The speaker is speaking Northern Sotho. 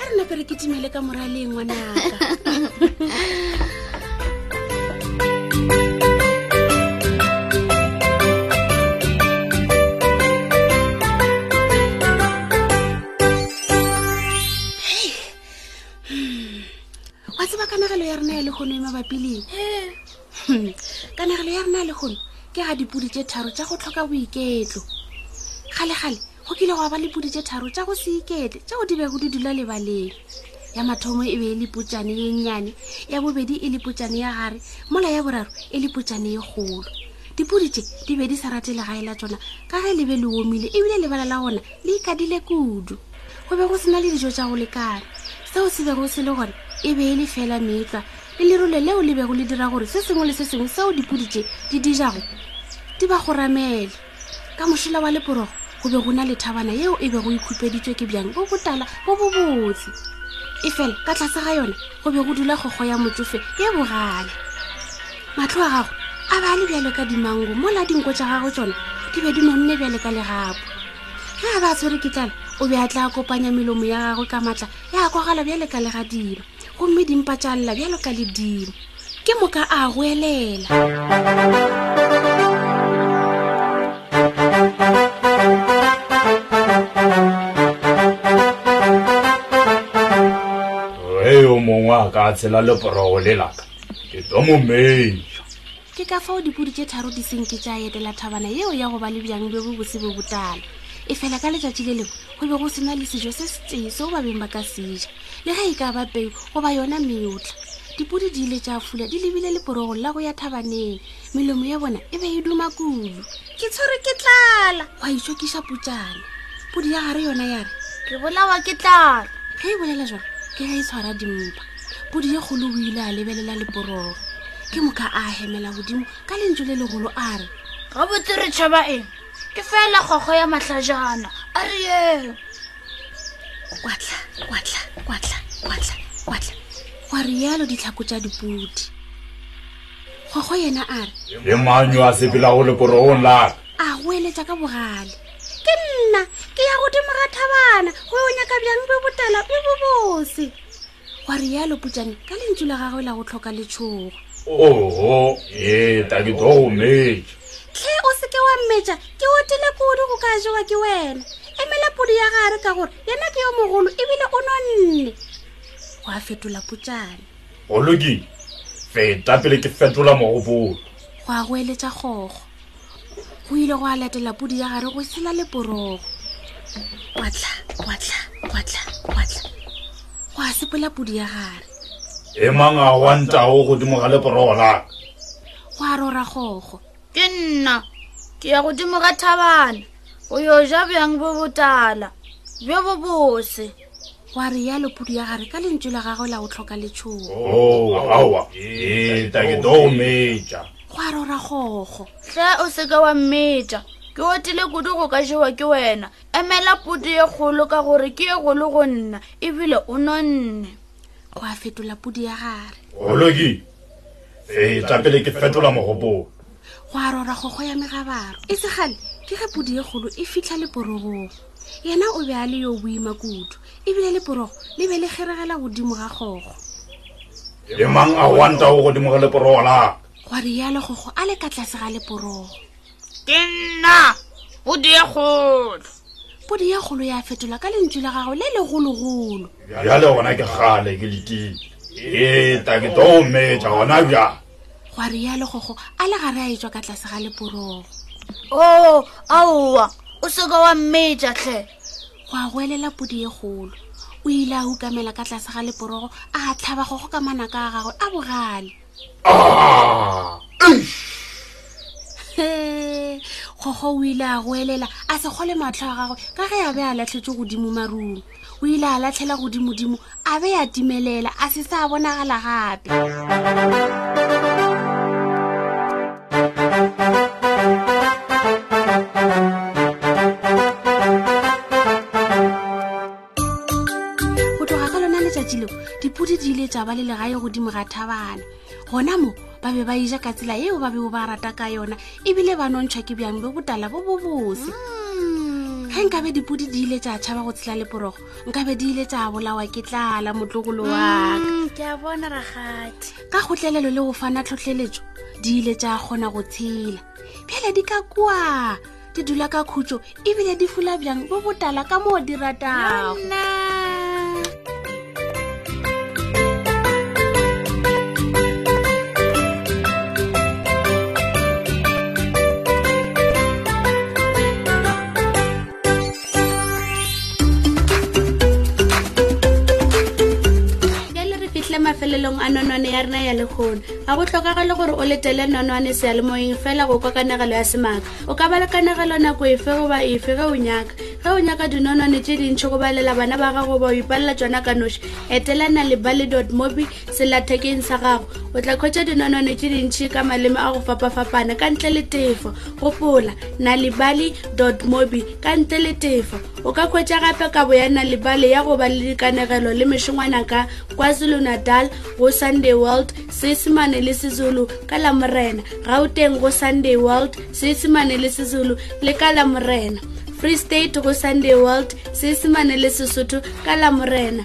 a re nape re ketimele ka moraleng ngwanaka wa tseba kanagelo ya rena e le kgono e mabapi leng hmm, kanegelo ya rena le kgone ke ga dipodi tše tharo tša go tlhoka boiketlo kgale-kgale go kile go ba le podi tše tharo tša go se iketle tšeo di bego di dula lebaleng ya mathomo e be e le potšane ye nnyane ya bobedi e le potšane ya gare mola ya boraro e le potšane ye kgolo dipodi tše di be di sa rate legae la tsona ka ge le be le omile ebile lebala la gona le ikadile kudu go be go sena le dijo tša go lekana seo se bego se le gone e be e le fela metlwa le lerole leo le bego le dira gore se sengwe le se sengwe seo dipudi tše di dijago di ba goramele ka mošola wa leporogo go be go na le thabana yeo e bego e khupeditswe ke bjang bo botala bo bo botse e fela ka tlase ga yone go be go dula kgokgo ya motsofe ye bogale matlho a gago a ba le bjale ka dimango mo la dinko tša gago tsone di be di nonne bjale ka legapo ge a ba a tshwere ke tlala o be a tla kopanya melomo ya gagwe ka maatla ya kwagala bjale ka legadima gomme dimpa tša lla bjalo ka ledimo ke moka a goelela ge yo mongwe a ka tshela leporogo le laka ke tlo mo meša ke ka fao dipodi tše tharo di seng ke tša etela thabana yeo ya go ba le bjang bjo bo bose bo botala e fela ka letšatši le lengwe go be go sena le sejo se setee seo ba beng ba ka seja le ge e ka ba peu goba yona meotla dipodi di ile tša fula di lebile leporogong la go ya thabaneng melomo ya bona e be e duma kudu ke tshwere ke tlala gwa itšokiša putšane podi ya gare yona ya re ke bolawa ke tlala ge e bolela jalo ke ge e tshwara dimpa podi ye kgolo o ile a lebelela leporogo ke moka a hemela godimo ka lentso le legolo a re ga botse re tšhaba eng ke fela kgokgo ya matlhajana a re yeo kwatla kwatla kwatla kwatla kwatla gwa rialo ditlhako tša dipudi gogo yena a re le manyo a sepela go lekorogong laka a go eletša ka bogale ke nna ke ya godimo ga thabana go o nyaka bjang bo botala bo bobose wa rialo putšane ka lentšu la gagwe la go tlhoka letšhogo oho ee ta ke tlo go metša tlhe o seke wa mmetša ke otile kudu go ka jewa ke wena emela podi ya gare ka gore yena ke yo mogolo ebile o nonne go a fetola putšane go lokile feta pele ke fetola mogopolo go a go eletša kgogo go ile go a latela podi ya gare go sela le porogo kwatla kwatla kwatla kwatla go a sepola podi ya gare e mang a wa ntago godimo ga leporogo laka go a rora gogo ke nna ke ya godimo ga thabana o yo ja bjang bo botala bjo bo bose wa re ya lopudu ya gare ka lentšu la gagwe la o tlhoka letšhogo oh, awa ee ta ke too metša go a rora gogo hle o seka wa mmetša ke otile kudu go ka jewa ke wena emela pudu ye kgolo ka gore ke ye golo go nna ebile o nonne go a fetola pudu ya gare oloki ee tla pele ke fetola mogopolo go a rora gogo ya megabaro e segale ke ge pudu ye kgolo e fitlha leporogong yena o be a le yo boima kudu ebile le porogo le be le kgeregela godimo ga kgogo le mang a wanta go godimo ga leporogo la gwa rialo kgogo a le ka tlase ga leporogo ke nna podi ye kgolo podi ye kgolo ya fetola ka lentšu la gago le legologolo bjale gona ke gale ke letile ee ta ke tlo o metša gona bjang gwa rialo gogo a le gare a etswa ka tlase ga leporogo o oh, aowa o seka wa mmetša tlhe go a goelela podi ye kgolo o ile a ukamela ka tlase ga leporogo a tlhaba gogo ka manaka a gagwe a bogale ah, gogo o ile a goelela a se kgole matlho a gagwe ka ge a be a latlhetswe godimo marung o ile a latlhela godimodimo a be a timelela a se sa bonagala gape go tloga ka lona letšatši leo dipodi di ile tša ba le legae godimo ga thabana gona mo ba be ba eja ka tsela yeo ba beo ba rata ka yona ebile ba nontšhwa ke bjang bo botala bo bobose mm. ge nkabe dipodi di ile tša tšhaba go tshela leporogo nkabe di ile tsa bolawa ke tlala motlogolo waka mm, ke a bona ragati ka kgotlelelo le go fana tlhotlheletso di ile tsa kgona go tshela bjale di ka kwa di dula ka khutso ebile di fula bjang bo botala ka moo di ratago mafelelong a nonwane ya rena ya lekgono ga go tlhokagale gore o letele nonwane sealemoyeng fela go kwa kanegelo ya semaka o ka ba le kanegelo nako efe goba efe ge o nyaka ge o nyaka dinonwane tše dintšhi go balela bana ba gago ba o ipalela tsona ka noši etelana lebale dot mobi sellathekeng sa gago o tla khwetša dinonone tše dintšhi ka maleme a go fapafapana ka ntle le tefo gopola nalibali mobi ka ntle le tefo o ka khwetša gape kabo ya nalibali ya go ba le dikanegelo le mešongwana ka kwazulu natal go sunday world seesemane le sezulu ka la morena gauteng go sunday world seesemane le sezulu le ka la morena free state go sunday world seesemane le sesotho ka la morena